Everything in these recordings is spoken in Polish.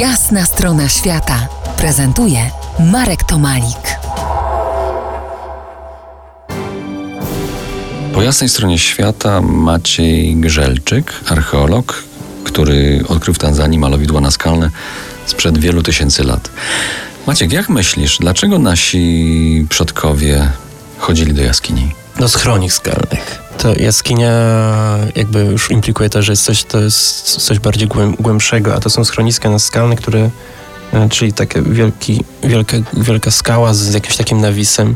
Jasna strona świata prezentuje Marek Tomalik. Po jasnej stronie świata Maciej Grzelczyk, archeolog, który odkrył w Tanzanii malowidła naskalne sprzed wielu tysięcy lat. Maciek, jak myślisz, dlaczego nasi przodkowie chodzili do jaskini? Do schronik skalnych. To jaskinia jakby już implikuje to, że jest coś, to jest coś bardziej głębszego, a to są schroniska naskalne, które E, czyli taka wielki, wielka, wielka skała z jakimś takim nawisem.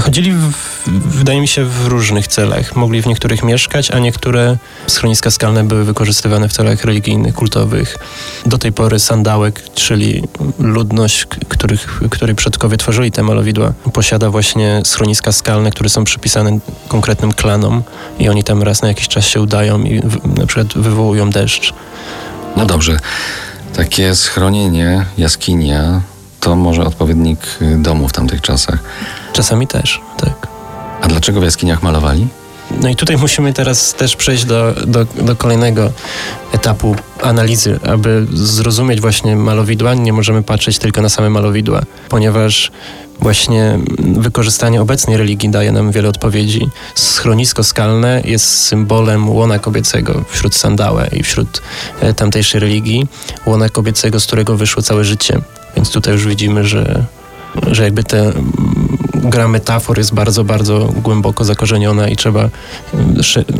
Chodzili, w, wydaje mi się, w różnych celach. Mogli w niektórych mieszkać, a niektóre schroniska skalne były wykorzystywane w celach religijnych, kultowych. Do tej pory sandałek, czyli ludność, których, której przodkowie tworzyli te malowidła, posiada właśnie schroniska skalne, które są przypisane konkretnym klanom i oni tam raz na jakiś czas się udają i w, na przykład wywołują deszcz. No dobrze. Takie schronienie, jaskinia, to może odpowiednik y, domu w tamtych czasach. Czasami też, tak. Dlaczego w jaskiniach malowali? No i tutaj musimy teraz też przejść do, do, do, kolejnego etapu analizy. Aby zrozumieć właśnie malowidła, nie możemy patrzeć tylko na same malowidła, ponieważ właśnie wykorzystanie obecnej religii daje nam wiele odpowiedzi. Schronisko skalne jest symbolem łona kobiecego wśród sandałe i wśród e, tamtejszej religii, łona kobiecego, z którego wyszło całe życie. Więc tutaj już widzimy, że, że jakby te gra metafor jest bardzo, bardzo głęboko zakorzeniona i trzeba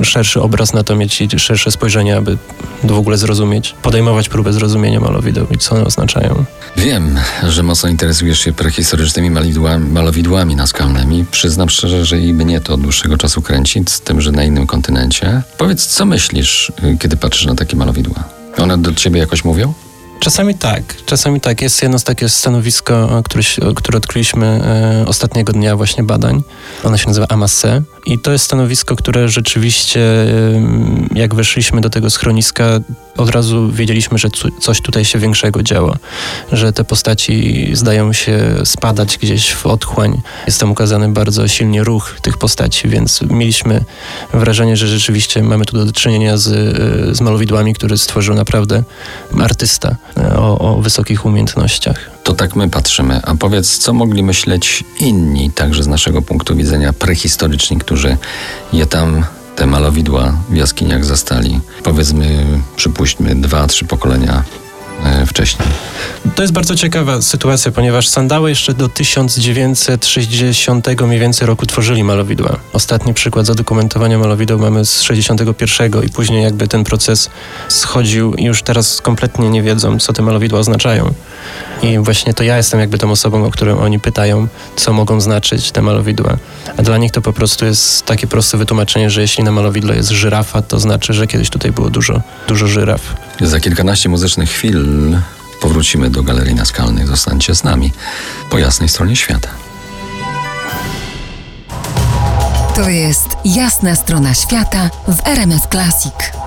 szerszy obraz na to mieć i szersze spojrzenie, aby w ogóle zrozumieć, podejmować próbę zrozumienia malowideł i co one oznaczają. Wiem, że mocno interesujesz się prehistorycznymi malowidłami, malowidłami naskalnymi. Przyznam szczerze, że i mnie to od dłuższego czasu kręci, z tym, że na innym kontynencie. Powiedz, co myślisz, y, kiedy patrzysz na takie malowidła? One do ciebie jakoś mówią? Czasami tak, czasami tak. Jest jedno z takie stanowisko, które, które odkryliśmy e, ostatniego dnia właśnie badań. Ono się nazywa Amasse i to jest stanowisko, które rzeczywiście, jak weszliśmy do tego schroniska, od razu wiedzieliśmy, że coś tutaj się większego działo, że te postaci zdają się spadać gdzieś w otchłań. Jest tam ukazany bardzo silnie ruch tych postaci, więc mieliśmy wrażenie, że rzeczywiście mamy tu do czynienia z, z malowidłami, które stworzył naprawdę artysta e, o, o wysokich umiejętnościach. To tak my patrzymy. A powiedz, co mogli myśleć inni, także z naszego punktu widzenia prehistoryczni, którzy je tam te malowidła w jaskiniach zastali. Powiedzmy, przypuśćmy, dwa, trzy pokolenia e, wcześniej. To jest bardzo ciekawa sytuacja, ponieważ sandały jeszcze do 1960 mniej więcej roku tworzyli malowidła. Ostatni przykład zadokumentowania malowideł mamy z 61 i później jakby ten proces schodził i już teraz kompletnie nie wiedzą, co te malowidła oznaczają. I właśnie to ja jestem jakby tą osobą, o którą oni pytają, co mogą znaczyć te malowidła. A dla nich to po prostu jest takie proste wytłumaczenie, że jeśli na malowidle jest żyrafa, to znaczy, że kiedyś tutaj było dużo, dużo żyraf. Za kilkanaście muzycznych chwil powrócimy do Galerii Naskalnych. Zostańcie z nami po jasnej stronie świata. To jest jasna strona świata w RMS Classic.